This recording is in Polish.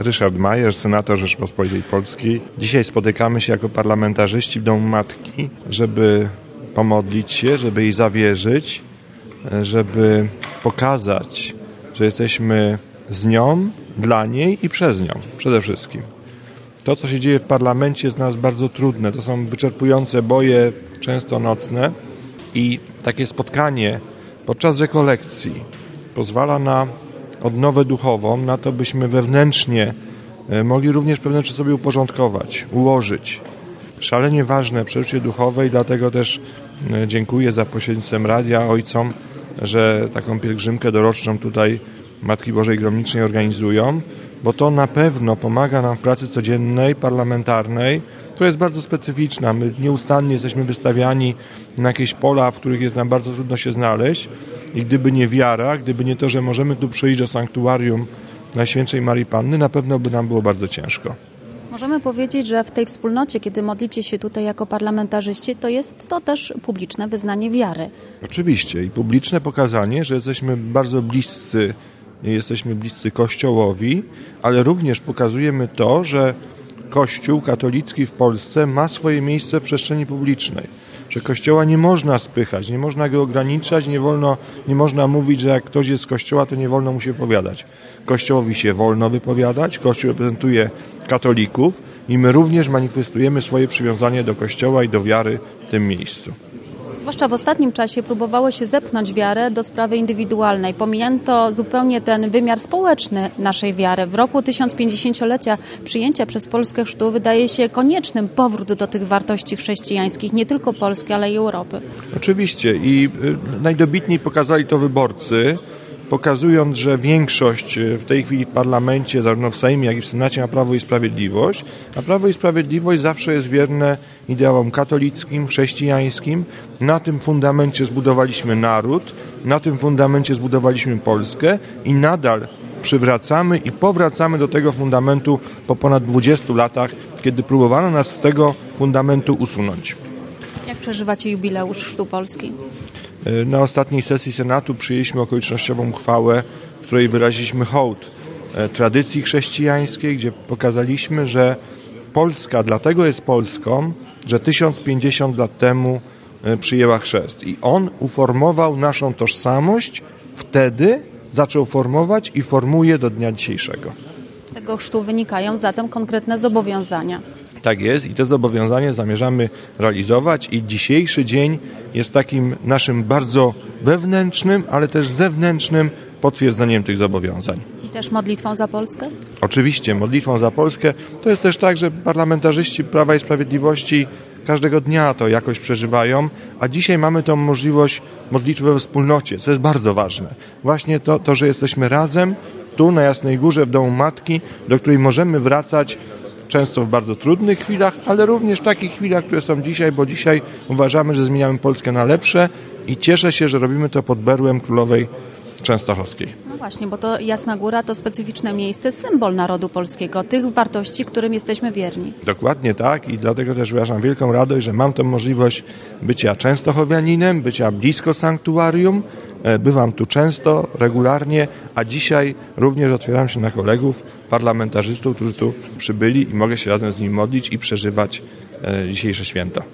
Ryszard Majer, senator Rzeczpospolitej Polskiej. Dzisiaj spotykamy się jako parlamentarzyści w Domu Matki, żeby pomodlić się, żeby jej zawierzyć, żeby pokazać, że jesteśmy z nią, dla niej i przez nią przede wszystkim. To, co się dzieje w parlamencie jest dla nas bardzo trudne. To są wyczerpujące boje, często nocne i takie spotkanie podczas rekolekcji pozwala na odnowę duchową, na to byśmy wewnętrznie e, mogli również pewne rzeczy sobie uporządkować, ułożyć. Szalenie ważne przeżycie duchowe i dlatego też e, dziękuję za pośrednictwem radia ojcom, że taką pielgrzymkę doroczną tutaj Matki Bożej Gromnicznej organizują, bo to na pewno pomaga nam w pracy codziennej, parlamentarnej, która jest bardzo specyficzna. My nieustannie jesteśmy wystawiani na jakieś pola, w których jest nam bardzo trudno się znaleźć i gdyby nie wiara, gdyby nie to, że możemy tu przyjść do sanktuarium Najświętszej Marii Panny, na pewno by nam było bardzo ciężko. Możemy powiedzieć, że w tej wspólnocie, kiedy modlicie się tutaj jako parlamentarzyści, to jest to też publiczne wyznanie wiary. Oczywiście i publiczne pokazanie, że jesteśmy bardzo bliscy, jesteśmy bliscy Kościołowi, ale również pokazujemy to, że Kościół katolicki w Polsce ma swoje miejsce w przestrzeni publicznej że Kościoła nie można spychać, nie można go ograniczać, nie, wolno, nie można mówić, że jak ktoś jest z Kościoła, to nie wolno mu się wypowiadać. Kościołowi się wolno wypowiadać, Kościół reprezentuje katolików i my również manifestujemy swoje przywiązanie do Kościoła i do wiary w tym miejscu zwłaszcza w ostatnim czasie, próbowało się zepchnąć wiarę do sprawy indywidualnej. Pomijając zupełnie ten wymiar społeczny naszej wiary. W roku 1050-lecia przyjęcia przez Polskę chrztu wydaje się koniecznym powrót do tych wartości chrześcijańskich, nie tylko Polski, ale i Europy. Oczywiście i y, najdobitniej pokazali to wyborcy pokazując, że większość e, w tej chwili w parlamencie, zarówno w Sejmie, jak i w Senacie ma Prawo i Sprawiedliwość, a Prawo i Sprawiedliwość zawsze jest wierne ideałom katolickim, chrześcijańskim. Na tym fundamencie zbudowaliśmy naród, na tym fundamencie zbudowaliśmy Polskę i nadal przywracamy i powracamy do tego fundamentu po ponad 20 latach, kiedy próbowano nas z tego fundamentu usunąć. Jak przeżywacie jubileusz Chrztu Polski? E, na ostatniej sesji Senatu przyjęliśmy okolicznościową uchwałę, w której wyraziliśmy hołd e, tradycji chrześcijańskiej, gdzie pokazaliśmy, że Polska dlatego jest Polską, że 1050 lat temu e, przyjęła chrzest. I on uformował naszą tożsamość, wtedy zaczął formować i formuje do dnia dzisiejszego. Z tego chrztu wynikają zatem konkretne zobowiązania. Tak jest i to zobowiązanie zamierzamy realizować i dzisiejszy dzień jest takim naszym bardzo wewnętrznym, ale też zewnętrznym potwierdzeniem tych zobowiązań. I też modlitwą za Polskę? Oczywiście, modlitwą za Polskę. To jest też tak, że parlamentarzyści Prawa i Sprawiedliwości każdego dnia to jakoś przeżywają, a dzisiaj mamy tą możliwość modlitwy we wspólnocie, co jest bardzo ważne. Właśnie to, to że jesteśmy razem tu na Jasnej Górze w Domu Matki, do której możemy wracać często w bardzo trudnych chwilach, ale również w takich chwilach, które są dzisiaj, bo dzisiaj uważamy, że zmieniamy Polskę na lepsze i cieszę się, że robimy to pod berłem Królowej Częstochowskiej. No właśnie, bo to Jasna Góra to specyficzne miejsce, symbol narodu polskiego, tych wartości, którym jesteśmy wierni. Dokładnie tak i dlatego też wyrażam wielką radość, że mam tę możliwość bycia częstochowianinem, bycia blisko sanktuarium, bywam tu często, regularnie, a dzisiaj również otwieram się na kolegów, parlamentarzystów, którzy tu przybyli i mogę się razem z nimi modlić i przeżywać e, dzisiejsze święto.